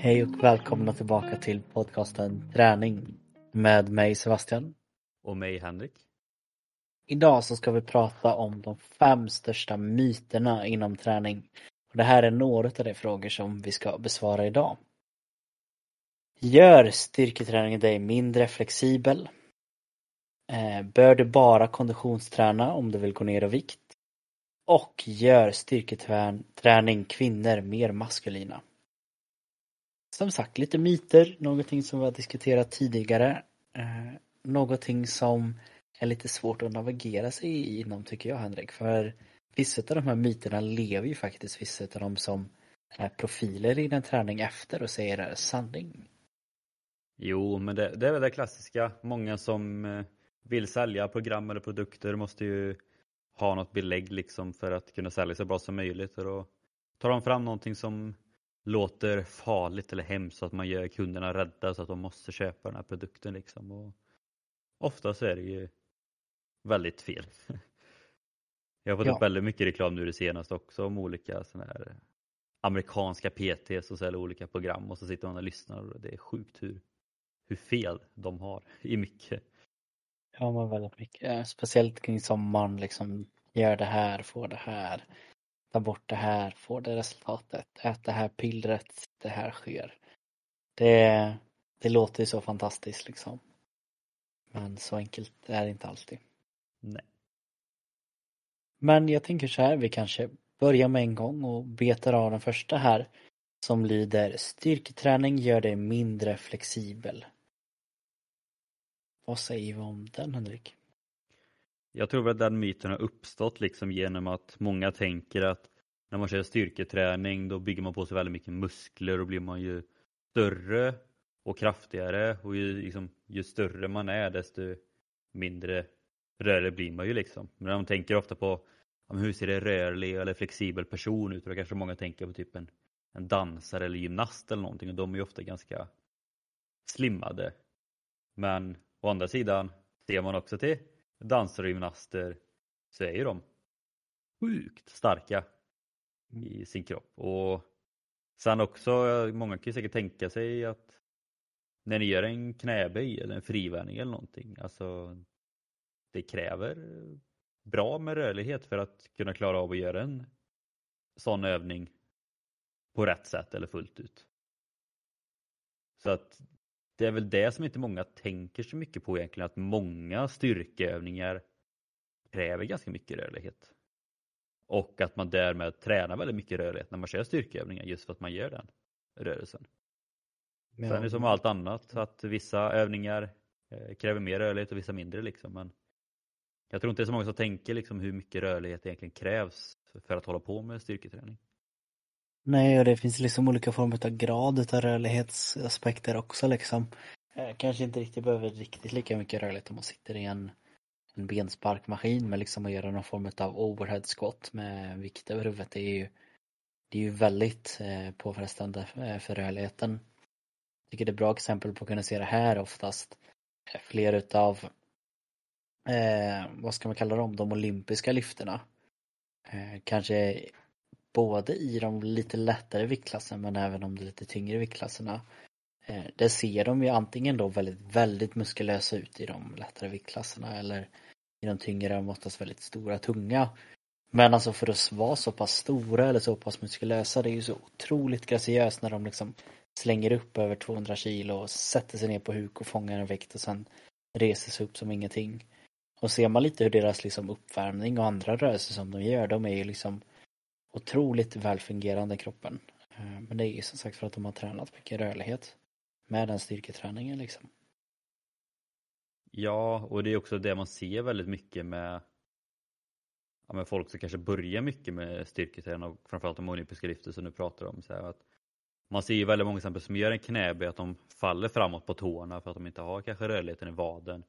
Hej och välkomna tillbaka till podcasten Träning med mig Sebastian. Och mig Henrik. Idag så ska vi prata om de fem största myterna inom träning. Och det här är några av de frågor som vi ska besvara idag. Gör styrketräningen dig mindre flexibel? Eh, bör du bara konditionsträna om du vill gå ner i vikt? Och gör styrketräning kvinnor mer maskulina? som sagt lite myter, någonting som vi har diskuterat tidigare. Eh, någonting som är lite svårt att navigera sig inom tycker jag Henrik. För vissa av de här myterna lever ju faktiskt vissa av dem som är profiler i den träning efter och säger är sanning. Jo, men det, det är väl det klassiska. Många som eh, vill sälja program eller produkter måste ju ha något belägg liksom för att kunna sälja så bra som möjligt. Och då tar de fram någonting som låter farligt eller hemskt så att man gör kunderna rädda så att de måste köpa den här produkten liksom. Och ofta så är det ju väldigt fel. Jag har fått ja. upp väldigt mycket reklam nu det senaste också om olika sådana här amerikanska PT som säljer olika program och så sitter man och lyssnar och det är sjukt hur, hur fel de har i mycket. Ja men väldigt mycket, speciellt kring sommaren liksom gör det här, får det här ta bort det här, får det resultatet, ät det här pillret, det här sker. Det, det låter ju så fantastiskt liksom. Men så enkelt är det inte alltid. Nej. Men jag tänker så här, vi kanske börjar med en gång och betar av den första här som lyder Styrketräning gör dig mindre flexibel. Vad säger vi om den Henrik? Jag tror att den myten har uppstått liksom genom att många tänker att när man kör styrketräning då bygger man på sig väldigt mycket muskler och blir man ju större och kraftigare och ju, liksom, ju större man är desto mindre rörlig blir man ju liksom. Men man tänker ofta på hur ser en rörlig eller flexibel person ut? Då kanske många tänker på typ en, en dansare eller gymnast eller någonting och de är ju ofta ganska slimmade. Men å andra sidan ser man också till dansare och gymnaster så är ju de sjukt starka mm. i sin kropp. Och sen också, många kan ju säkert tänka sig att när ni gör en knäböj eller en frivändning eller någonting, alltså det kräver bra med rörlighet för att kunna klara av att göra en sån övning på rätt sätt eller fullt ut. Så att det är väl det som inte många tänker så mycket på egentligen, att många styrkeövningar kräver ganska mycket rörlighet. Och att man därmed tränar väldigt mycket rörlighet när man kör styrkeövningar just för att man gör den rörelsen. Ja. Sen är det som allt annat, att vissa övningar eh, kräver mer rörlighet och vissa mindre liksom. Men jag tror inte det är så många som tänker liksom hur mycket rörlighet egentligen krävs för att hålla på med styrketräning. Nej, och det finns liksom olika former av grad av rörlighetsaspekter också liksom. Eh, kanske inte riktigt behöver riktigt lika mycket rörlighet om man sitter i en, en bensparkmaskin men liksom att göra någon form av overhead squat med vikt över huvudet det är ju det är ju väldigt eh, påfrestande eh, för rörligheten. Jag tycker det är bra exempel på att kunna se det här oftast. Eh, fler utav eh, vad ska man kalla dem, de olympiska lyfterna. Eh, kanske både i de lite lättare viktklasserna men även de lite tyngre viktklasserna. Eh, där ser de ju antingen då väldigt, väldigt muskulösa ut i de lättare viktklasserna eller i de tyngre de oftast väldigt stora, tunga. Men alltså för att vara så pass stora eller så pass muskulösa, det är ju så otroligt graciöst när de liksom slänger upp över 200 kilo och sätter sig ner på huk och fångar en vikt och sen reser sig upp som ingenting. Och ser man lite hur deras liksom uppvärmning och andra rörelser som de gör, de är ju liksom otroligt välfungerande kroppen. Eh, men det är ju som sagt för att de har tränat mycket rörlighet med den styrketräningen liksom. Ja, och det är också det man ser väldigt mycket med, ja, med folk som kanske börjar mycket med styrketräning och framförallt de olympiska lyften som du pratar om. Så att man ser ju väldigt många exempel som gör en knäböj att de faller framåt på tårna för att de inte har kanske rörligheten i vaden.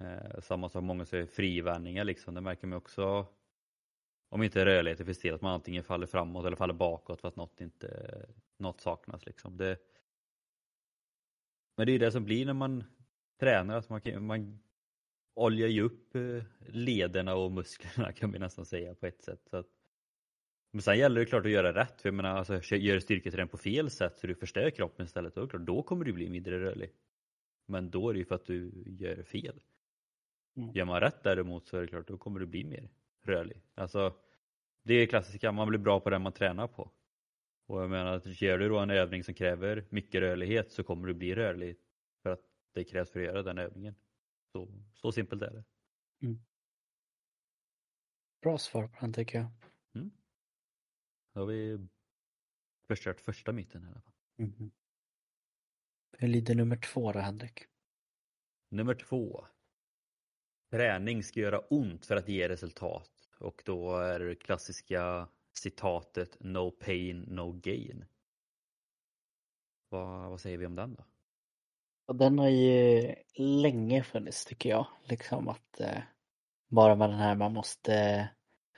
Eh, samma sak många som gör frivändningar liksom, det märker man också om inte rörligheten finns till, att man antingen faller framåt eller faller bakåt för att något, inte, något saknas. Liksom. Det, Men det är det som blir när man tränar, att man, kan, man oljar ju upp eh, lederna och musklerna kan vi nästan säga på ett sätt. Så att, men sen gäller det klart att göra rätt, för jag menar alltså, gör styrketräning på fel sätt så du förstör kroppen istället, då, klart, då kommer du bli mindre rörlig. Men då är det ju för att du gör fel. Mm. Gör man rätt däremot så är det klart, då kommer du bli mer rörlig. Alltså, det är klassiska, man blir bra på det man tränar på. Och jag menar, att gör du då en övning som kräver mycket rörlighet så kommer du bli rörlig för att det krävs för att göra den övningen. Så, så simpelt är det. Mm. Bra svar på den tycker jag. Mm. Då har vi förstört första myten i alla fall. Mm. Hur lyder nummer två då Henrik? Nummer två. Träning ska göra ont för att ge resultat. Och då är det klassiska citatet No pain, no gain. Vad, vad säger vi om den då? Den har ju länge funnits tycker jag. Liksom att eh, bara med den här man måste,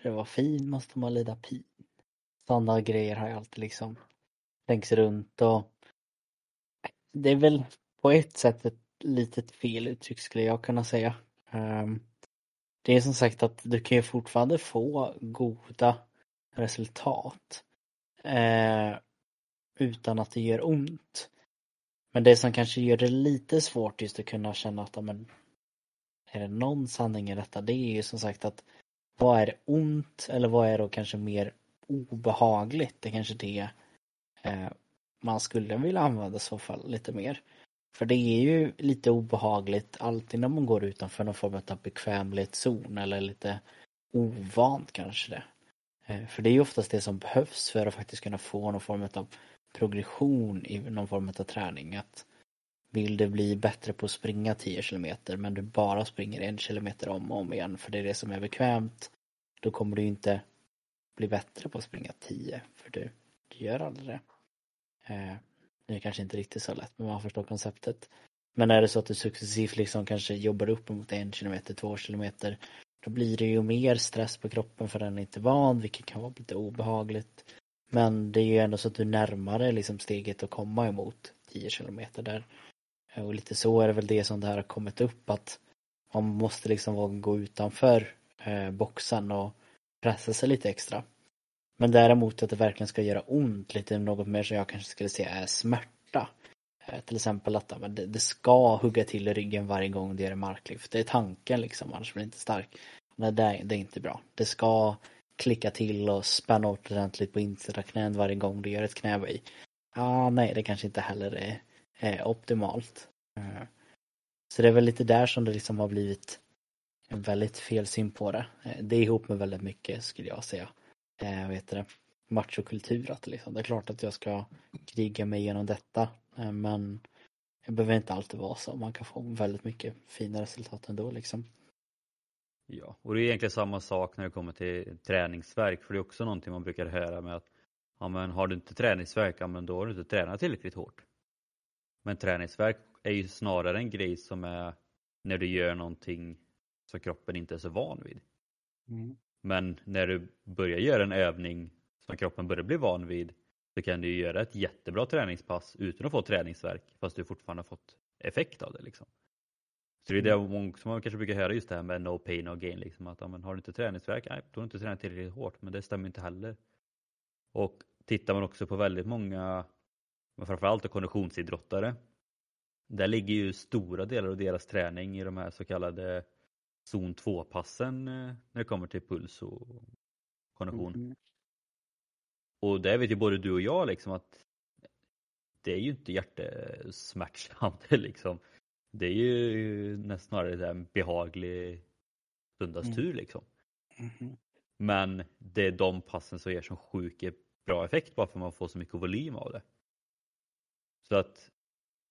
för att vara fin måste man lida pin. Sådana grejer har jag alltid liksom tänkt runt och eh, det är väl på ett sätt ett litet fel uttryck skulle jag kunna säga. Um, det är som sagt att du kan ju fortfarande få goda resultat eh, utan att det gör ont. Men det som kanske gör det lite svårt just att kunna känna att men, är det någon sanning i detta? Det är ju som sagt att vad är ont eller vad är då kanske mer obehagligt? Det är kanske det eh, man skulle vilja använda i så fall lite mer. För det är ju lite obehagligt alltid när man går utanför någon form av typ bekvämlighetszon eller lite ovant kanske det. Eh, för det är ju oftast det som behövs för att faktiskt kunna få någon form av progression i någon form av träning. Att vill du bli bättre på att springa 10 kilometer men du bara springer en kilometer om och om igen för det är det som är bekvämt. Då kommer du inte bli bättre på att springa 10 för du, du gör aldrig det. Eh, det är kanske inte riktigt så lätt men man förstår konceptet. Men är det så att du successivt liksom kanske jobbar upp mot en kilometer, två kilometer då blir det ju mer stress på kroppen för den är inte van vilket kan vara lite obehagligt. Men det är ju ändå så att du närmar dig liksom steget att komma emot 10 kilometer där. Och lite så är det väl det som det här har kommit upp att man måste liksom gå utanför eh, boxen och pressa sig lite extra. Men däremot att det verkligen ska göra ont lite något mer som jag kanske skulle säga är smärta. Eh, till exempel att men det, ska hugga till i ryggen varje gång du gör en marklyft. Det är tanken liksom, annars blir det inte stark. Nej, det, det är inte bra. Det ska klicka till och spänna åt ordentligt på insida knän varje gång du gör ett knäböj. Ja, nej, det kanske inte heller är, är optimalt. Eh, så det är väl lite där som det liksom har blivit en väldigt fel syn på det. Eh, det är ihop med väldigt mycket skulle jag säga. Eh, vet det, machokultur att liksom. Det är klart att jag ska kriga mig igenom detta eh, men det behöver inte alltid vara så. Man kan få väldigt mycket fina resultat ändå liksom. Ja, och det är egentligen samma sak när det kommer till träningsverk för det är också någonting man brukar höra med att ja, men har du inte träningsverk, ja, men då har du inte tränat tillräckligt hårt. Men träningsverk är ju snarare en grej som är när du gör någonting som kroppen inte är så van vid. Mm. Men när du börjar göra en övning som kroppen börjar bli van vid så kan du göra ett jättebra träningspass utan att få träningsverk fast du fortfarande fått effekt av det. Liksom. Så det är det mm. som man kanske brukar höra just det här med no pain no gain. Liksom, att ja, men har du inte träningsverk, nej, då har du inte tränat tillräckligt hårt. Men det stämmer inte heller. Och tittar man också på väldigt många, men framförallt konditionsidrottare. Där ligger ju stora delar av deras träning i de här så kallade zon 2-passen eh, när det kommer till puls och kondition. Mm. Och det vet ju både du och jag liksom att det är ju inte hjärtesmärtsamt liksom. Det är ju nästan snarare en behaglig söndagstur mm. liksom. Mm. Men det är de passen som ger så sjukt bra effekt bara för att man får så mycket volym av det. Så att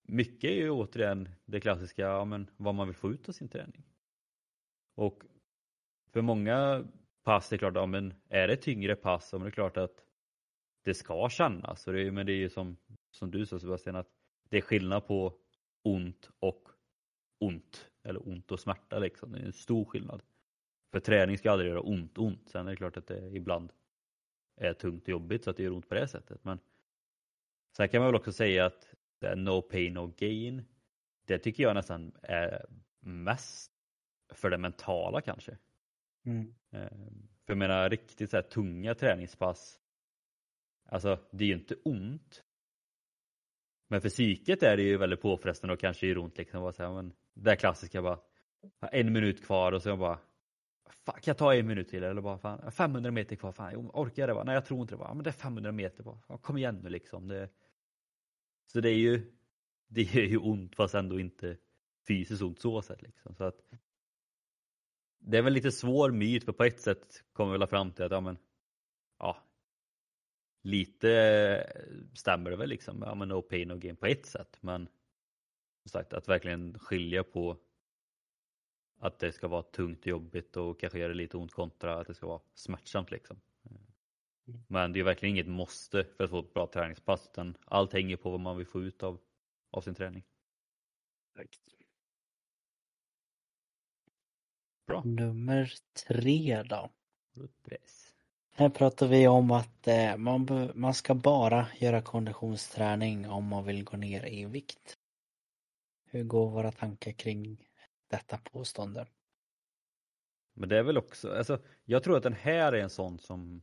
mycket är ju återigen det klassiska, ja, men vad man vill få ut av sin träning. Och för många pass är det klart, ja, men är det tyngre pass, så är det klart att det ska kännas. Och det, men det är ju som, som du sa Sebastian, att det är skillnad på ont och ont. Eller ont och smärta liksom. Det är en stor skillnad. För träning ska aldrig göra ont ont. Sen är det klart att det ibland är tungt och jobbigt så att det gör ont på det sättet. Men sen kan man väl också säga att det är no pain no gain. det tycker jag nästan är mest för det mentala kanske. Mm. Eh, för jag menar riktigt så här tunga träningspass, alltså det är ju inte ont. Men för psyket är det ju väldigt påfrestande och kanske gör ont liksom. Bara så här, men det där klassiska bara, en minut kvar och så jag bara, fan, kan jag ta en minut till eller bara fan, 500 meter kvar, fan, jag orkar det bara? Nej jag tror inte det bara, men det är 500 meter bara, fan, kom igen nu liksom. Det... Så det är ju, det är ju ont fast ändå inte fysiskt ont så sätt liksom. Så att det är väl lite svår myt för på ett sätt kommer vi väl fram till att ja men ja lite stämmer det väl liksom. Ja men no pain no gain på ett sätt men som sagt att verkligen skilja på att det ska vara tungt jobbigt och kanske göra lite ont kontra att det ska vara smärtsamt liksom. Men det är verkligen inget måste för att få ett bra träningspass utan allt hänger på vad man vill få ut av, av sin träning. Bra. Nummer tre då. Press. Här pratar vi om att eh, man, man ska bara göra konditionsträning om man vill gå ner i vikt. Hur går våra tankar kring detta påstående? Men det är väl också, alltså, jag tror att den här är en sån som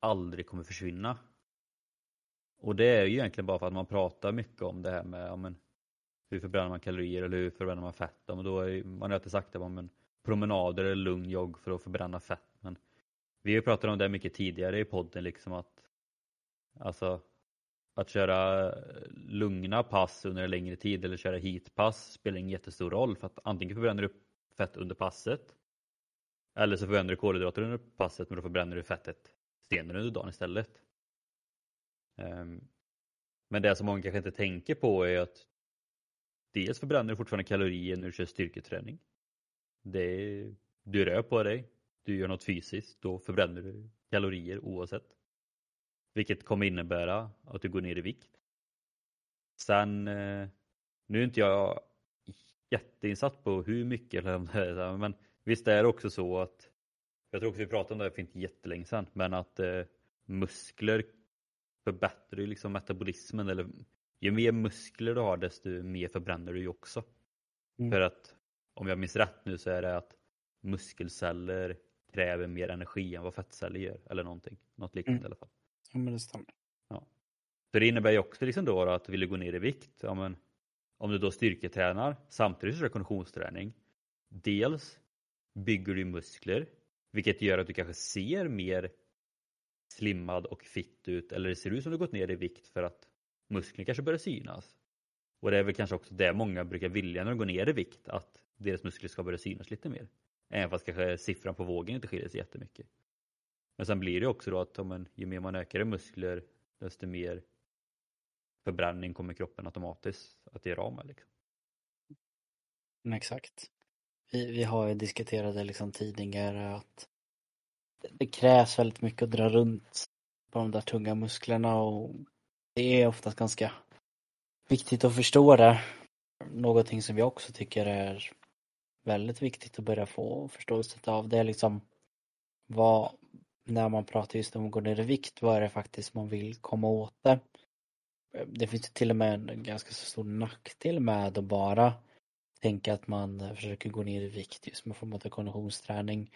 aldrig kommer försvinna. Och det är ju egentligen bara för att man pratar mycket om det här med ja, men, hur förbränner man kalorier eller hur förbränner man fett. Ja, men då är, man har ju alltid sagt det, men, promenader eller lugn jogg för att förbränna fett. Men vi har ju pratat om det mycket tidigare i podden liksom att alltså att köra eh, lugna pass under en längre tid eller köra heatpass spelar ingen jättestor roll för att antingen förbränner du fett under passet eller så förbränner du kolhydrater under passet men då förbränner du fettet senare under dagen istället. Ehm, men det som många kanske inte tänker på är att dels förbränner du fortfarande kalorier när du kör styrketräning. Det du rör på dig, du gör något fysiskt, då förbränner du kalorier oavsett. Vilket kommer innebära att du går ner i vikt. Sen, eh, nu är inte jag jätteinsatt på hur mycket eller om det är, men visst är det också så att jag tror också vi pratade om det här för inte jättelänge sedan, men att eh, muskler förbättrar ju liksom metabolismen eller ju mer muskler du har desto mer förbränner du ju också. Mm. För att om jag minns rätt nu så är det att muskelceller kräver mer energi än vad fettceller gör eller någonting. Något liknande Mm. i alla fall. Ja men det stämmer. Så det innebär ju också liksom då att vill du gå ner i vikt, ja men om du då styrketränar samtidigt som du kör konditionsträning. Dels bygger du muskler, vilket gör att du kanske ser mer slimmad och fitt ut eller det ser ut som du gått ner i vikt för att musklerna kanske börjar synas. Och det är väl kanske också det många brukar vilja när de går ner i vikt, att deras muskler ska börja synas lite mer. Även fast kanske siffran på vågen inte skiljer sig jättemycket. Men sen blir det också då att om man, ju mer man ökar i muskler desto mer förbränning kommer kroppen automatiskt att göra av med. Liksom. Mm, exakt. Vi, vi har ju diskuterat det liksom tidigare att det, det krävs väldigt mycket att dra runt på de där tunga musklerna och det är oftast ganska viktigt att förstå det. Någonting som jag också tycker är väldigt viktigt att börja få förståelse av det är liksom vad, när man pratar just om att gå ner i vikt, vad är det faktiskt man vill komma åt det? Det finns till och med en ganska så stor nackdel med att bara tänka att man försöker gå ner i vikt just med form av konditionsträning.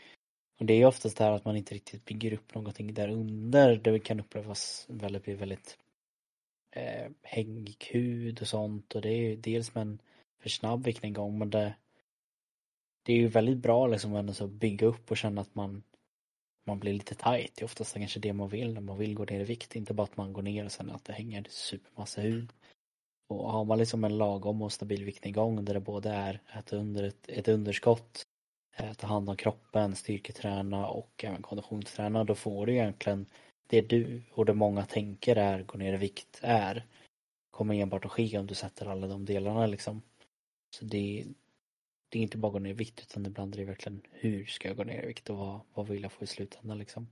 Och det är ju oftast det här att man inte riktigt bygger upp någonting där under. Det kan upplevas väldigt, väldigt eh, hängig hud och sånt och det är ju dels med en för snabb viktnedgång men det det är ju väldigt bra liksom att bygga upp och känna att man man blir lite tight. Det är oftast kanske det man vill när man vill gå ner i vikt. Inte bara att man går ner och sen att det hänger supermassa hud. Och har man liksom en lagom och stabil viktnedgång där det både är ett, under, ett, ett underskott, eh, ta hand om kroppen, styrketräna och även konditionsträna, då får du egentligen det du och det många tänker är gå ner i vikt är kommer enbart att ske om du sätter alla de delarna liksom. Så det, det är inte bara gå ner i vikt utan ibland är det verkligen hur ska jag gå ner i vikt och vad, vad vill jag få i slutändan liksom.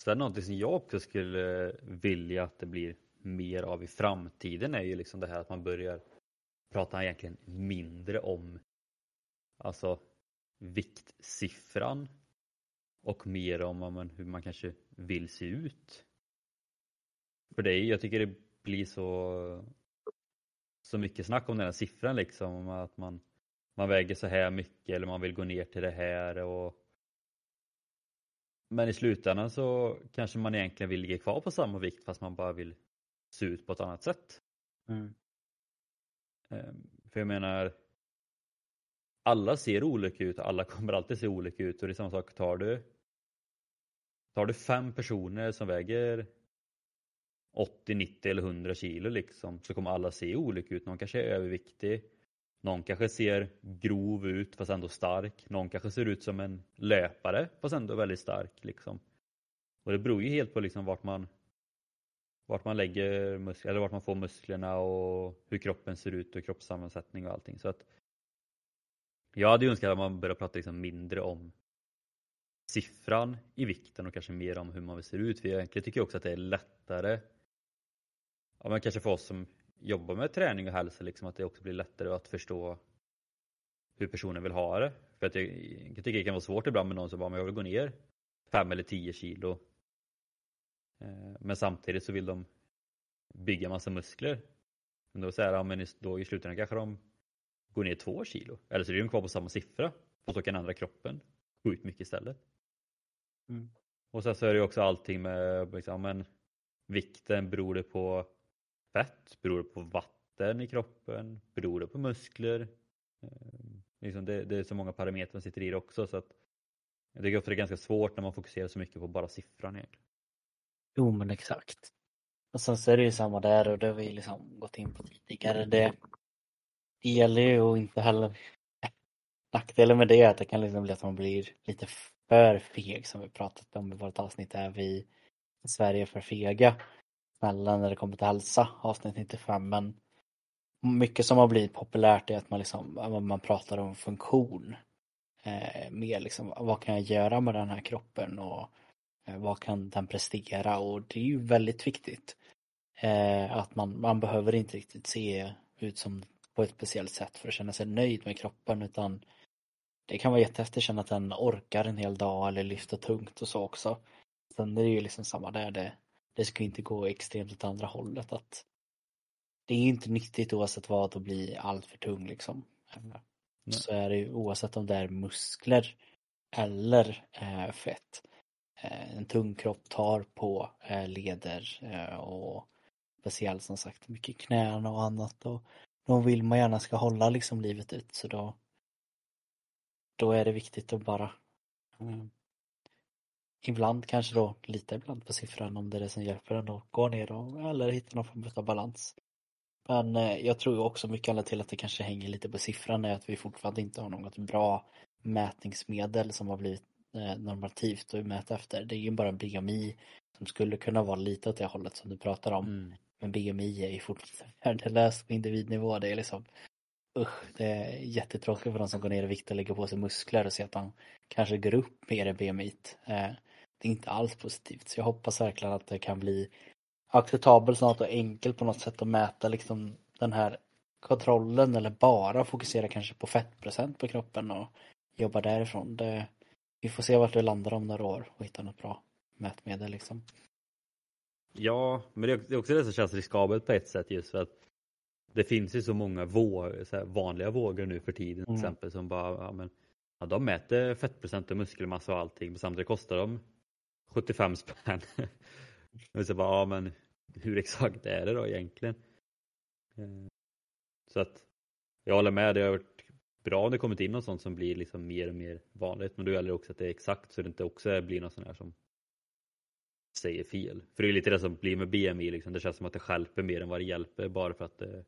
Sen någonting som jag också skulle eh, vilja att det blir mer av i framtiden är ju liksom det här att man börjar prata egentligen mindre om alltså viktsiffran och mer om hur man kanske vill se ut. För det jag tycker det blir så så mycket snack om den här siffran liksom. Att man, man väger så här mycket eller man vill gå ner till det här. Och... Men i slutändan så kanske man egentligen vill ligga kvar på samma vikt fast man bara vill se ut på ett annat sätt. Mm. Ehm, för jag menar, alla ser olika ut, alla kommer alltid se olika ut och det är samma sak, tar du Tar du fem personer som väger 80, 90 eller 100 kilo liksom så kommer alla se olika ut. Någon kanske är överviktig. Någon kanske ser grov ut fast ändå stark. Någon kanske ser ut som en löpare fast ändå väldigt stark. Liksom. Och det beror ju helt på liksom vart man vart man lägger muskler, eller vart man får musklerna och hur kroppen ser ut och kroppssammansättning och allting. Så att jag hade ju önskat att man började prata liksom mindre om siffran i vikten och kanske mer om hur man ser ut. För egentligen tycker jag också att det är lättare, ja, men kanske för oss som jobbar med träning och hälsa, liksom, att det också blir lättare att förstå hur personen vill ha det. För att jag, jag tycker det kan vara svårt ibland med någon som bara, men jag vill gå ner 5 eller 10 kilo. Eh, men samtidigt så vill de bygga massa muskler. Men då säger ja, men då i slutändan kanske de går ner 2 kilo. Eller så är de kvar på samma siffra. Och så kan ändra kroppen sjukt mycket istället. Mm. Och sen så är det också allting med liksom, men, vikten, beror det på fett, beror det på vatten i kroppen, beror det på muskler? Ehm, liksom det, det, är så många parametrar som sitter i det också så att jag tycker ofta det är ganska svårt när man fokuserar så mycket på bara siffran egentligen. Jo men exakt. Och sen så är det ju samma där och det har vi liksom gått in på tidigare. Det, det gäller ju att inte heller Nackdelen med det är att det kan liksom bli att man blir lite för feg som vi pratat om i vårt avsnitt. Är vi i Sverige för fega? Snälla när det kommer till hälsa, avsnitt 95. Men mycket som har blivit populärt är att man, liksom, man pratar om funktion. Eh, mer liksom, vad kan jag göra med den här kroppen och eh, vad kan den prestera? Och det är ju väldigt viktigt. Eh, att man, man behöver inte riktigt se ut som på ett speciellt sätt för att känna sig nöjd med kroppen utan det kan vara jättehäftigt att känna att den orkar en hel dag eller lyfta tungt och så också. Sen är det ju liksom samma där, det, det ska inte gå extremt åt andra hållet. att Det är inte nyttigt oavsett vad att bli allt för tung liksom. Nej. Så är det ju oavsett om det är muskler eller eh, fett. Eh, en tung kropp tar på eh, leder eh, och speciellt som sagt mycket knän och annat. Och de vill man gärna ska hålla liksom livet ut så då då är det viktigt att bara mm, ibland kanske då lita ibland på siffran om det är det som hjälper en att gå ner och, eller hitta någon form av balans. Men eh, jag tror också mycket annat till att det kanske hänger lite på siffran är att vi fortfarande inte har något bra mätningsmedel som har blivit eh, normativt att mäta efter. Det är ju bara BMI som skulle kunna vara lite åt det hållet som du pratar om. Mm. Men BMI är ju fortfarande värdelöst på individnivå. Det är liksom usch, det är jättetråkigt för de som går ner i vikt och lägger på sig muskler och ser att de kanske går upp mer i BMI. Det är inte alls positivt. Så jag hoppas verkligen att det kan bli acceptabelt snart och enkelt på något sätt att mäta liksom den här kontrollen eller bara fokusera kanske på fettprocent på kroppen och jobba därifrån. Det, vi får se vart det landar om några år och hitta något bra mätmedel liksom. Ja, men det är också det som känns riskabelt på ett sätt just för att det finns ju så många vå så vanliga vågor nu för tiden till mm. exempel som bara, ja, men, ja, de mäter fettprocent och muskelmassa och allting men samtidigt kostar de 75 spänn. och så bara, ja men hur exakt är det då egentligen? Eh, så att jag håller med, det har varit bra om det kommit in något sånt som blir liksom mer och mer vanligt men då gäller det också att det är exakt så det inte också blir något sånt här som säger fel. För det är lite det som blir med BMI, liksom. det känns som att det skälper mer än vad det hjälper bara för att det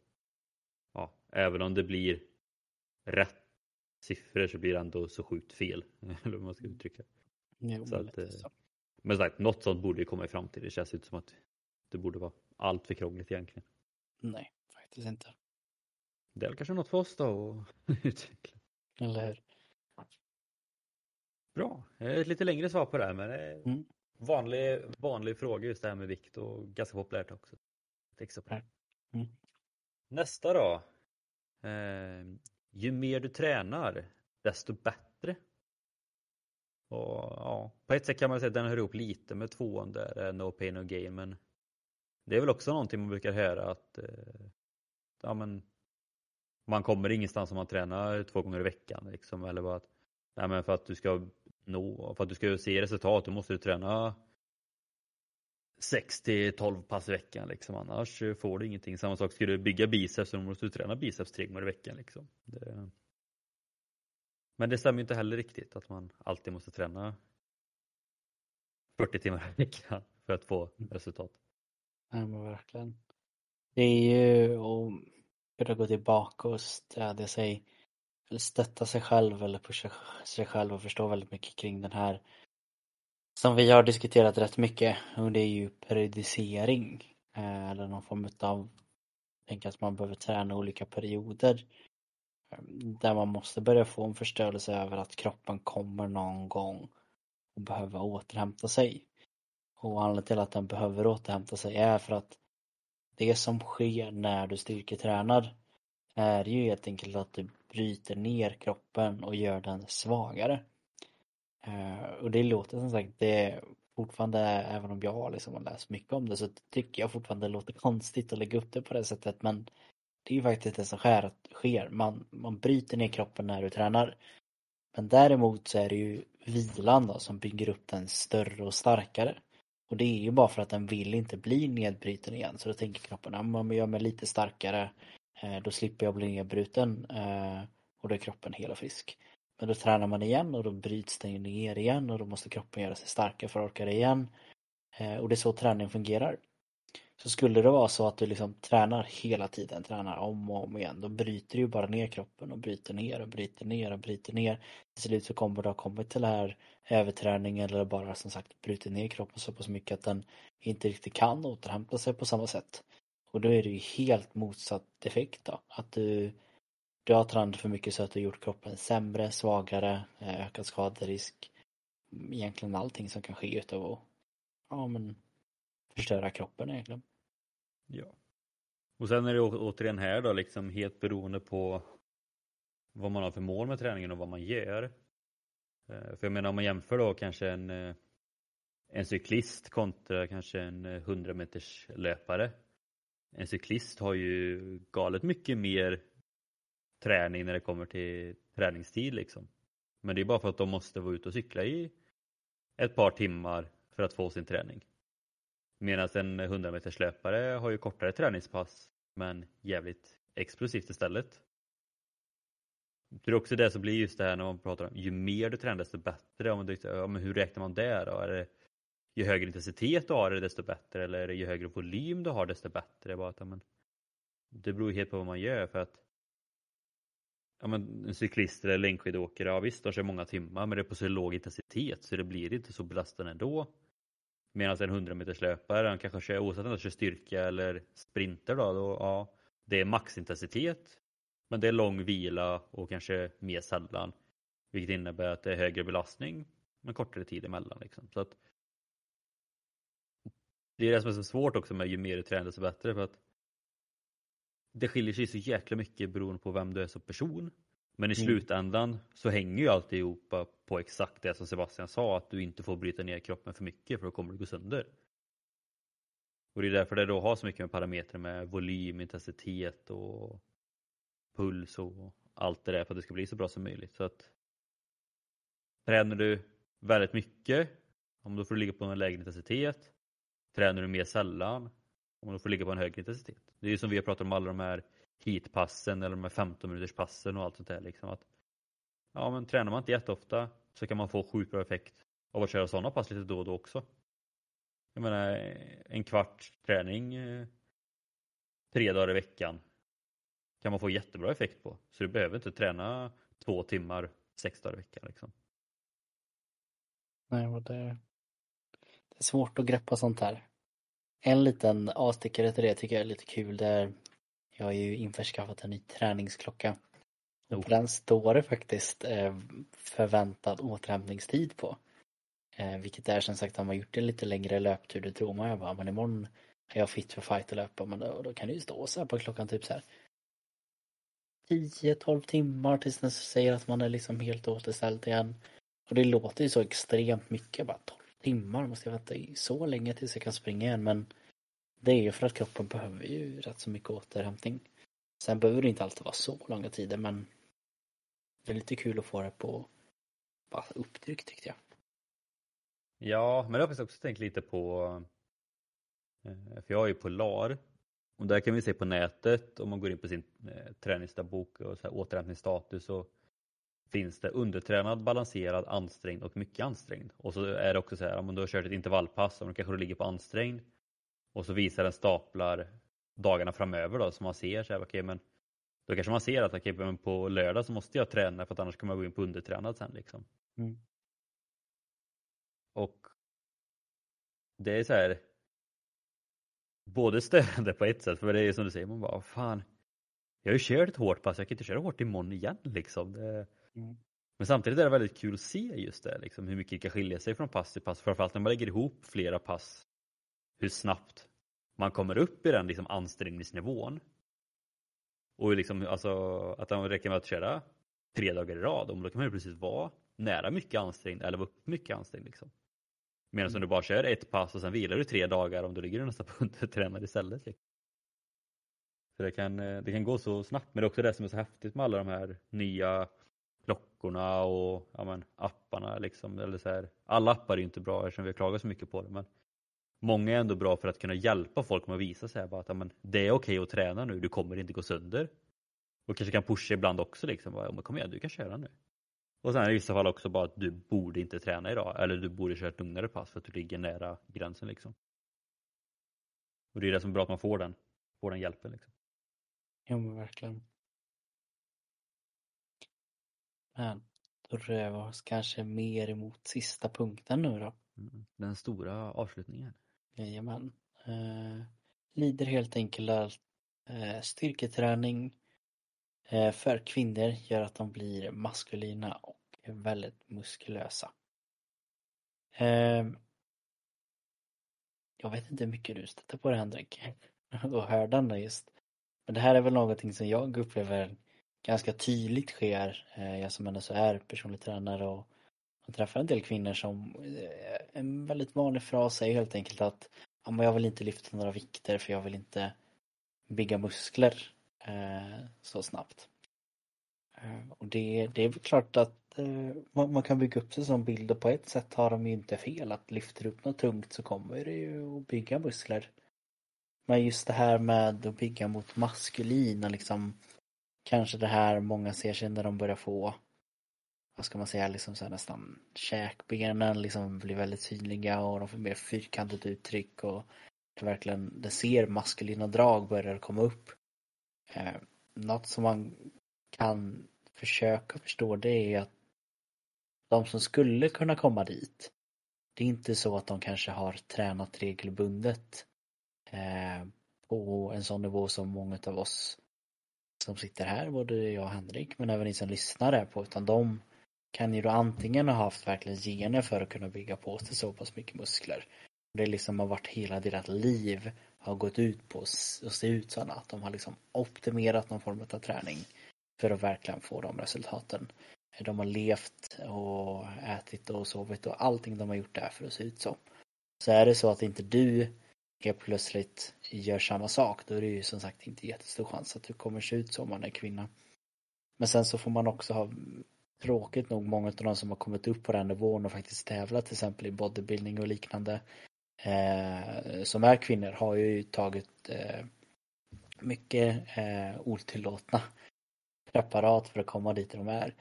ja, även om det blir rätt siffror så blir det ändå så sjukt fel. Eller man ska uttrycka. Jo, så att, så. Men sagt, något sånt borde ju komma i framtiden. Det känns inte som att det borde vara allt för krångligt egentligen. Nej, faktiskt inte. Det är väl kanske något för oss då att utveckla. Eller hur? Bra, ett lite längre svar på det här men mm. Vanlig, vanlig fråga just det här med vikt och ganska populärt också. Mm. Nästa då. Eh, ju mer du tränar, desto bättre. Och, ja, på ett sätt kan man säga att den hör ihop lite med tvåan där, No Pain No Gain, men det är väl också någonting man brukar höra att eh, ja, men man kommer ingenstans om man tränar två gånger i veckan liksom, eller bara att nej, men för att du ska nå, för att du ska se resultat, då måste du träna 6 till 12 pass i veckan liksom, annars får du ingenting. Samma sak, ska du bygga biceps så måste du träna biceps tre gånger i veckan liksom. Det... Men det stämmer inte heller riktigt att man alltid måste träna 40 timmar i veckan för att få resultat. Nej men verkligen. Det är ju att gå tillbaka och stödja sig, stötta sig själv eller pusha sig själv och förstå väldigt mycket kring den här som vi har diskuterat rätt mycket och det är ju periodisering eh, eller någon form av tänka att man behöver träna olika perioder ehm, där man måste börja få en förståelse över att kroppen kommer någon gång och behöver återhämta sig. Och anledningen till att den behöver återhämta sig är för att det som sker när du styrketränar är ju helt enkelt att du bryter ner kroppen och gör den svagare. Eh, och det låter som sagt, det är fortfarande, även om jag liksom har läst mycket om det så tycker jag fortfarande det låter konstigt att lägga upp det på det sättet men det är ju faktiskt det som sker. sker. Man, man bryter ner kroppen när du tränar. Men däremot så är det ju vilan då som bygger upp den större och starkare. Och det är ju bara för att den vill inte bli nedbruten igen. Så då tänker kroppen, om man gör mig lite starkare, Eh, då slipper jag bli nedbruten eh, och då är kroppen hel och frisk. Men då tränar man igen och då bryts den ner igen och då måste kroppen göra sig starkare för att orka det igen. Eh, och det är så träning fungerar. Så skulle det vara så att du liksom tränar hela tiden, tränar om och om igen, då bryter du ju bara ner kroppen och bryter ner och bryter ner och bryter ner. Till slut så kommer du ha kommit till det här överträningen eller bara som sagt brutit ner kroppen så pass mycket att den inte riktigt kan återhämta sig på samma sätt. Och då är det ju helt motsatt effekt då. Att du, du har tränat för mycket så att du gjort kroppen sämre, svagare, eh, ökad skaderisk. Egentligen allting som kan ske utav att ja, men förstöra kroppen egentligen. Ja. Och sen är det återigen här då liksom helt beroende på vad man har för mål med träningen och vad man gör. Eh, för jag menar om man jämför då kanske en, eh, en cyklist kontra kanske en 100 meters löpare. En cyklist har ju galet mycket mer träning när det kommer till träningstid liksom. Men det är bara för att de måste vara ute och cykla i ett par timmar för att få sin träning. Medan en 100 meters löpare har ju kortare träningspass men jävligt explosivt istället. Det är också det som blir just det här när man pratar om ju mer du tränar desto bättre. Om man, ja, men hur räknar man det då? Är det, ju högre intensitet du har det desto bättre eller ju högre volym du har desto bättre? Bara att, ja, men, det beror helt på vad man gör för att ja, men, en cyklist eller längdskidåkare, ja visst de kör många timmar men det är på så låg intensitet så det blir inte så belastande ändå. Medan en 100 meters löpare, han kanske kör, oavsett om han kör styrka eller sprinter då, då ja, det är maxintensitet. Men det är lång vila och kanske mer sällan. Vilket innebär att det är högre belastning men kortare tid emellan. Liksom. Så att, det är det som är så svårt också med ju mer du tränar desto bättre. För att det skiljer sig så jäkla mycket beroende på vem du är som person. Men i mm. slutändan så hänger ju alltihopa på exakt det som Sebastian sa, att du inte får bryta ner kroppen för mycket för då kommer du gå sönder. Och det är därför det då har så mycket med parametrar med volym, intensitet och puls och allt det där för att det ska bli så bra som möjligt. Så att Tränar du väldigt mycket, om du får ligga på en lägre intensitet. Tränar du mer sällan, om du får ligga på en högre intensitet. Det är ju som vi har pratat om alla de här heatpassen eller de här 15 minuters passen och allt sånt där. Liksom att, ja, men tränar man inte jätteofta så kan man få sjukt bra effekt av att köra sådana pass lite då och då också. Jag menar en kvart träning eh, tre dagar i veckan kan man få jättebra effekt på. Så du behöver inte träna två timmar sex dagar i veckan. Liksom. Nej, och det, det är svårt att greppa sånt här. En liten avstickare till det tycker jag är lite kul. Det är jag har ju införskaffat en ny träningsklocka. Och på den står det faktiskt eh, förväntad återhämtningstid på. Eh, vilket är som sagt, om man gjort en lite längre löptur, det tror man ju bara, men imorgon är jag fit för fight och löpa, men då, då kan det ju stå så här på klockan typ så här 10-12 timmar tills den säger att man är liksom helt återställd igen. Och det låter ju så extremt mycket, bara 12 timmar måste jag vänta så länge tills jag kan springa igen men det är ju för att kroppen behöver ju rätt så mycket återhämtning. Sen behöver det inte alltid vara så långa tider men det är lite kul att få det på bara upptryck tyckte jag. Ja, men jag har också tänkt lite på, eh, för jag är ju polar och där kan vi se på nätet om man går in på sin eh, träningsdagbok och så här, återhämtningsstatus och finns det undertränad, balanserad, ansträngd och mycket ansträngd. Och så är det också så här, om du har kört ett intervallpass kanske du ligger på ansträngd och så visar den staplar dagarna framöver då så man ser så här, okay, men då kanske man ser att okay, men på lördag så måste jag träna för att annars kommer jag gå in på undertränad sen liksom. Mm. Och det är så här både störande på ett sätt, för det är som du säger, man bara fan jag har ju kört ett hårt pass, jag kan inte köra hårt imorgon igen liksom. Det... Mm. Men samtidigt är det väldigt kul att se just det, liksom, hur mycket det kan skilja sig från pass till pass. Framförallt när man lägger ihop flera pass. Hur snabbt man kommer upp i den liksom, ansträngningsnivån. Och liksom, alltså, att det räcker med att köra tre dagar i rad, då kan man ju precis vara nära mycket ansträngd eller vara upp mycket ansträngd. Liksom. Medan mm. om du bara kör ett pass och sen vilar du tre dagar om du ligger nästan på undertränad istället. Liksom. Så det kan, eh, det kan gå så snabbt. Men det är också det som är så häftigt med alla de här nya klockorna och ja, men, apparna. Liksom, eller så här. Alla appar är ju inte bra eftersom vi har klagat så mycket på det. Men många är ändå bra för att kunna hjälpa folk med att visa sig bara att ja, men, det är okej att träna nu, du kommer inte gå sönder. Och kanske kan pusha ibland också liksom. Bara, men kom igen, du kan köra nu. Och sen i vissa fall också bara att du borde inte träna idag eller du borde köra ett lugnare pass för att du ligger nära gränsen liksom. Och det är det som är bra att man får den, får den hjälpen liksom. Ja men verkligen. Men då rör vi oss kanske mer emot sista punkten nu då. Mm, den stora avslutningen. Jajamän. Eh, lider helt enkelt att eh, styrketräning eh, för kvinnor gör att de blir maskulina och väldigt muskulösa. Eh, jag vet inte hur mycket du stöter på det Henrik och hörde just. Men det här är väl någonting som jag upplever ganska tydligt sker. Eh, jag som ändå så är personlig tränare och, man träffar en del kvinnor som eh, en väldigt vanlig fras är helt enkelt att ja, jag vill inte lyfta några vikter för jag vill inte bygga muskler eh, så snabbt. Och det, det är klart att man, man, kan bygga upp sig som bild och på ett sätt har de ju inte fel. Att lyfter upp något tungt så kommer det ju att bygga muskler. Men just det här med att bygga mot maskulina liksom Kanske det här många ser sig när de börjar få Vad ska man säga liksom så nästan käkbenen liksom blir väldigt synliga och de får mer fyrkantigt uttryck och det verkligen, det ser maskulina drag börjar komma upp. Eh, något som man kan försöka förstå det är att de som skulle kunna komma dit det är inte så att de kanske har tränat regelbundet Eh, på en sån nivå som många av oss som sitter här, både jag och Henrik, men även ni som lyssnar är på, utan de kan ju då antingen ha haft verkligen gener för att kunna bygga på sig så pass mycket muskler. Det liksom har varit hela deras liv har gått ut på att se ut sådana, att de har liksom optimerat någon form av träning för att verkligen få de resultaten. De har levt och ätit och sovit och allting de har gjort där för att se ut så. Så är det så att inte du plötsligt gör samma sak då är det ju som sagt inte jättestor chans att du kommer se ut så om man är kvinna. Men sen så får man också ha tråkigt nog många av de som har kommit upp på den nivån och faktiskt tävlat till exempel i bodybuilding och liknande eh, som är kvinnor har ju tagit eh, mycket eh, otillåtna preparat för att komma dit de är.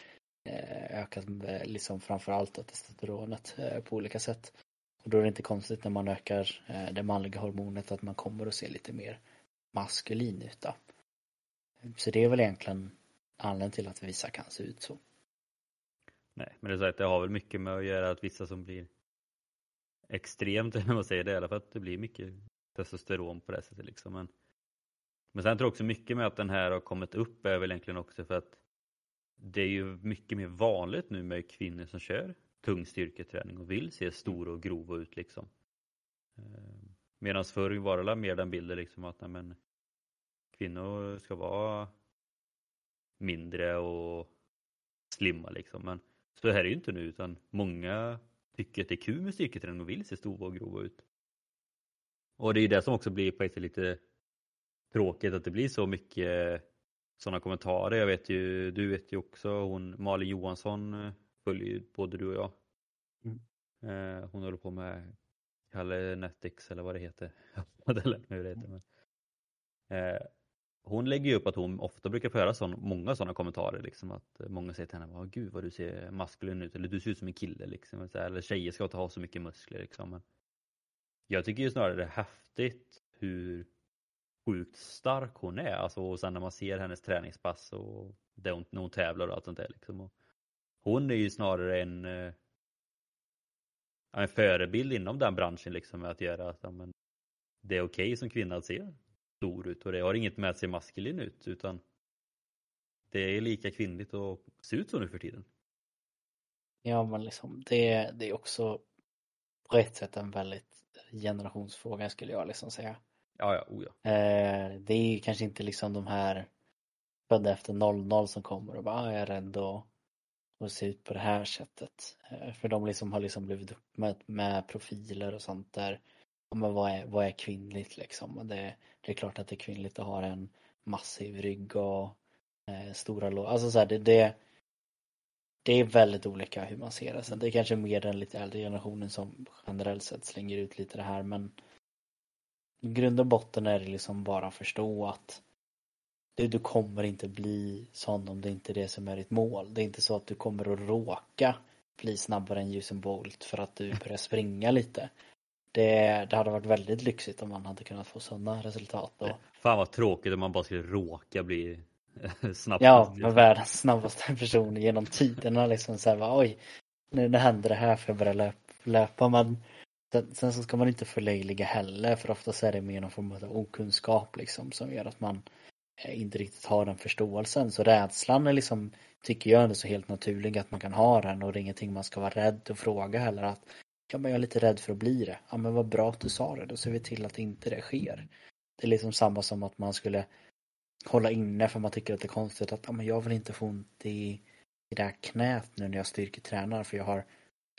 Eh, ökat eh, liksom framförallt testosteronet eh, på olika sätt. Och då är det inte konstigt när man ökar eh, det manliga hormonet att man kommer att se lite mer maskulin ut då. Så det är väl egentligen anledningen till att vissa kan se ut så. Nej, men det, är så att det har väl mycket med att göra att vissa som blir extremt, när man säger det, i alla fall att det blir mycket testosteron på det sättet liksom. Men, men sen tror jag också mycket med att den här har kommit upp är väl egentligen också för att det är ju mycket mer vanligt nu med kvinnor som kör tung styrketräning och vill se stor och grov ut liksom. Ehm, Medan förr var det mer den bilden liksom att nej men, kvinnor ska vara mindre och slimma liksom. Men så är det ju inte nu utan många tycker att det är kul med styrketräning och vill se stora och grova ut. Och det är ju det som också blir på ett sätt lite tråkigt att det blir så mycket sådana kommentarer. Jag vet ju, du vet ju också, hon Malin Johansson eh, följer ju både du och jag. Mm. Eh, hon håller på med Kalle Netix eller vad det heter. Hur det heter. Men, eh, hon lägger ju upp att hon ofta brukar få höra sån, många sådana kommentarer. Liksom, att många säger till henne, oh, gud vad du ser maskulin ut, eller du ser ut som en kille. Liksom, eller tjejer ska inte ha så mycket muskler. Liksom. Men jag tycker ju snarare det är häftigt hur sjukt stark hon är. Alltså, och sen när man ser hennes träningspass och det hon, när hon tävlar och allt sånt där. Liksom. Och hon är ju snarare en, eh, en förebild inom den branschen liksom med att göra att men, det är okej okay som kvinna att se stor ut och det har inget med att se maskulin ut utan det är lika kvinnligt att se ut så nu för tiden. Ja men liksom det, det är också på ett sätt en väldigt generationsfråga skulle jag liksom säga. Ja, ja, oh ja. Eh, det är kanske inte liksom de här födda efter 00 som kommer och bara ah, jag är rädd att, och se ut på det här sättet. Eh, för de liksom har liksom blivit uppmätt med profiler och sånt där. Men vad är, vad är kvinnligt liksom? Det, det är klart att det är kvinnligt att ha en massiv rygg och eh, stora lår. Alltså så här, det, det, det är väldigt olika hur man ser det. Sen det är kanske mer den lite äldre generationen som generellt sett slänger ut lite det här men i grund och botten är det liksom bara att förstå att du, du kommer inte bli sån om det inte är det som är ditt mål. Det är inte så att du kommer att råka bli snabbare än Usain Bolt för att du börjar springa lite. Det, det hade varit väldigt lyxigt om man hade kunnat få sådana resultat. Och... Fan vad tråkigt om man bara skulle råka bli snabbast. Ja, med världens snabbaste person genom tiderna liksom så här, oj, nu, nu händer det här för jag börjar löpa. löpa. Men Sen, sen, så ska man inte förlöjliga heller för oftast är det mer någon form av okunskap liksom som gör att man eh, Eh, inte riktigt har den förståelsen. Så rädslan är liksom, tycker jag är så helt naturlig att man kan ha den och det är ingenting man ska vara rädd och fråga heller att ja men jag är lite rädd för att bli det. Ja men vad bra att du sa det, då ser vi till att inte det sker. Det är liksom samma som att man skulle hålla inne för man tycker att det är konstigt att ja, men jag vill inte få ont i, i det här knät nu när jag styrketränar för jag har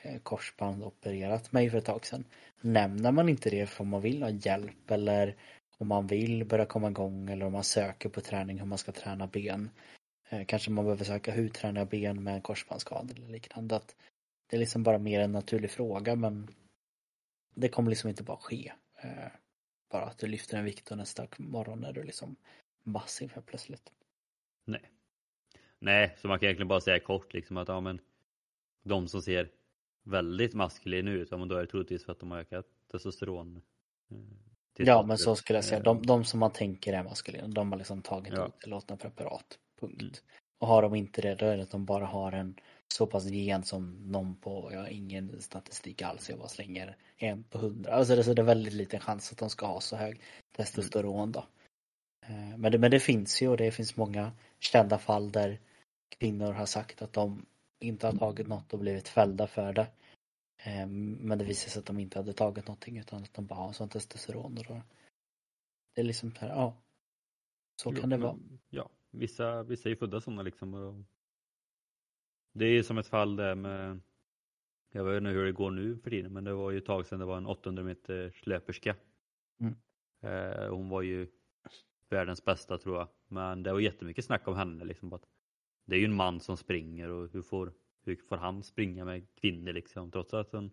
Eh, korsband opererat mig för ett tag sedan. Nämner man inte det för om man vill ha hjälp eller om man vill börja komma igång eller om man söker på träning hur man ska träna ben. Eh, kanske man behöver söka hur tränar jag ben med en korsbandsskada eller liknande. Att det är liksom bara mer en naturlig fråga men det kommer liksom inte bara ske. Eh, bara att du lyfter en vikt och nästa morgon är du liksom massiv helt plötsligt. Nej. Nej, så man kan egentligen bara säga kort liksom att ja men de som ser väldigt maskulin ut, ja, men då är det troligtvis för att de har ökat testosteron. Eh, Eh, ja men så skulle jag säga, de, de som man tänker är maskulina, de har liksom tagit ja. otillåtna preparat. Punkt. Mm. Och har de inte det, då är det att de bara har en så pass gen som någon på, jag har ingen statistik alls, jag bara slänger en på hundra. Alltså det, så det är väldigt liten chans att de ska ha så hög testosteron då. Eh, men det, men det finns ju och det finns många kända fall där kvinnor har sagt att de inte har tagit något och blivit fällda för det. Ehm, men det visade sig att de inte hade tagit någonting utan att de bara har sånt testosteron. Och då. Det är liksom här, ja. Så jo, kan det vara. Ja, vissa, vissa är födda sådana liksom. Och det är som ett fall där med, jag vet inte hur det går nu för tiden, men det var ju ett tag sedan det var en 800 meters löperska. Mm. Eh, hon var ju världens bästa tror jag. Men det var jättemycket snack om henne liksom. Att det är ju en man som springer och hur får, hur får han springa med kvinnor liksom trots att hon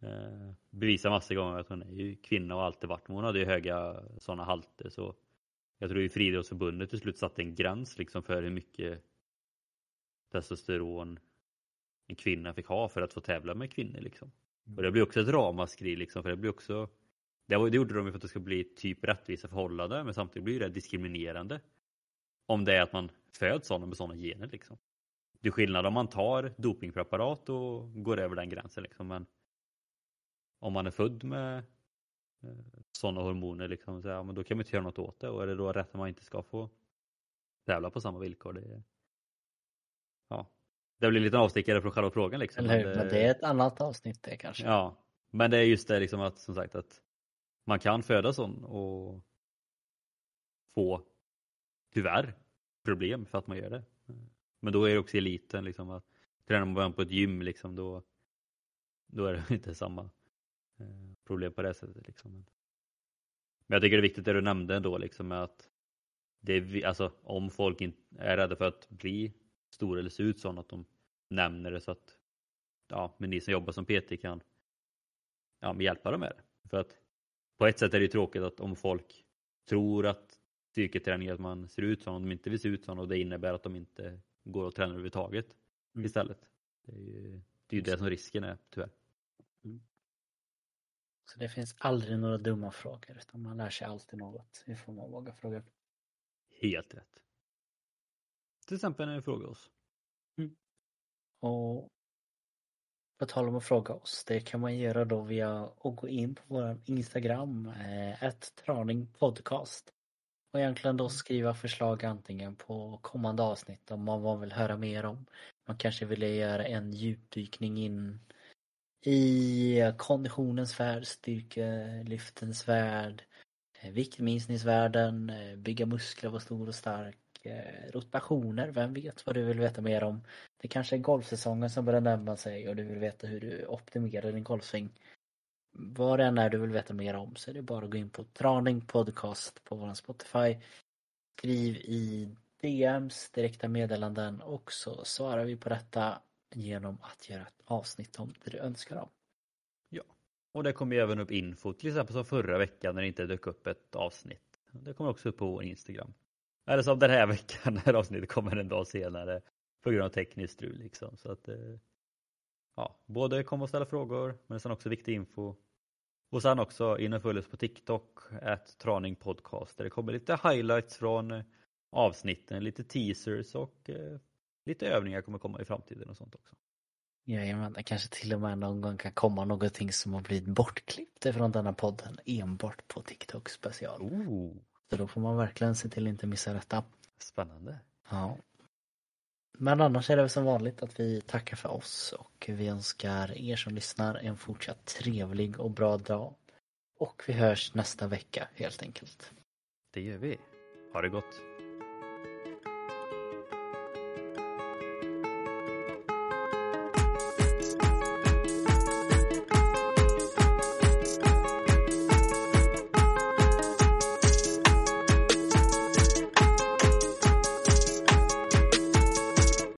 eh, bevisar massor gånger att hon är ju kvinna och alltid varit men hon hade ju höga sådana halter så jag tror ju Friidrottsförbundet till slut satte en gräns liksom för hur mycket testosteron en kvinna fick ha för att få tävla med kvinnor liksom. Och det blir också ett ramaskri liksom för det blir också det, var, det gjorde de ju för att det ska bli typ rättvisa förhållanden men samtidigt blir det diskriminerande. Om det är att man föds sådana med sådana gener liksom. Det är skillnad om man tar dopingpreparat och går över den gränsen liksom. Men om man är född med eh, sådana hormoner liksom, så ja, men då kan man inte göra något åt det. Och är det då rätt att man inte ska få tävla på samma villkor? Det, ja. det blir lite avstickare från själva frågan liksom. Eller hur? Men det, men det är ett annat avsnitt det kanske. Ja, men det är just det liksom att som sagt att man kan föda sån och få tyvärr problem för att man gör det. Men då är det också eliten liksom att tränar man på ett gym liksom då, då är det inte samma eh, problem på det sättet liksom. Men jag tycker det är viktigt det du nämnde ändå liksom med att det är, alltså, om folk är rädda för att bli stora eller se ut så att de nämner det så att ja, men ni som jobbar som PT kan ja, hjälpa dem med det. För att på ett sätt är det ju tråkigt att om folk tror att styrketräning är att man ser ut som om de inte vill se ut som och det innebär att de inte går och tränar överhuvudtaget mm. istället. Det är ju det, är ju det som risken är tyvärr. Mm. Så det finns aldrig några dumma frågor utan man lär sig alltid något ifrån att våga fråga. Helt rätt. Till exempel när ni frågar oss. Mm. Och på tal om att fråga oss, det kan man göra då via att gå in på vår Instagram, eh, ett traning podcast. Och egentligen då skriva förslag antingen på kommande avsnitt om man vill höra mer om. Man kanske vill göra en djupdykning in i konditionens värld, styrkelyftens värld, eh, viktminskningsvärlden, eh, bygga muskler, vara stor och stark, eh, rotationer, vem vet vad du vill veta mer om. Det kanske är golfsäsongen som börjar närma sig och du vill veta hur du optimerar din golfsving. Vad det än är du vill veta mer om så är det bara att gå in på Traning Podcast på vår Spotify. Skriv i DMs, direkta meddelanden och så svarar vi på detta genom att göra ett avsnitt om det du önskar om. Ja, och det kommer ju även upp info, till exempel som förra veckan när det inte dök upp ett avsnitt. Det kommer också upp på vår Instagram. Eller som den här veckan när avsnittet kommer en dag senare på grund av tekniskt strul liksom. Så att, eh, ja, både komma och ställa frågor men sen också viktig info. Och sen också in och följ oss på TikTok, at Traning Podcast där det kommer lite highlights från eh, avsnitten, lite teasers och eh, lite övningar kommer komma i framtiden och sånt också. Jajamän, det kanske till och med någon gång kan komma någonting som har blivit bortklippt från denna podden enbart på TikTok special. Ooh. Så då får man verkligen se till att inte missa detta. Spännande. Ja. Men annars är det väl som vanligt att vi tackar för oss och vi önskar er som lyssnar en fortsatt trevlig och bra dag. Och vi hörs nästa vecka helt enkelt. Det gör vi. Ha det gott.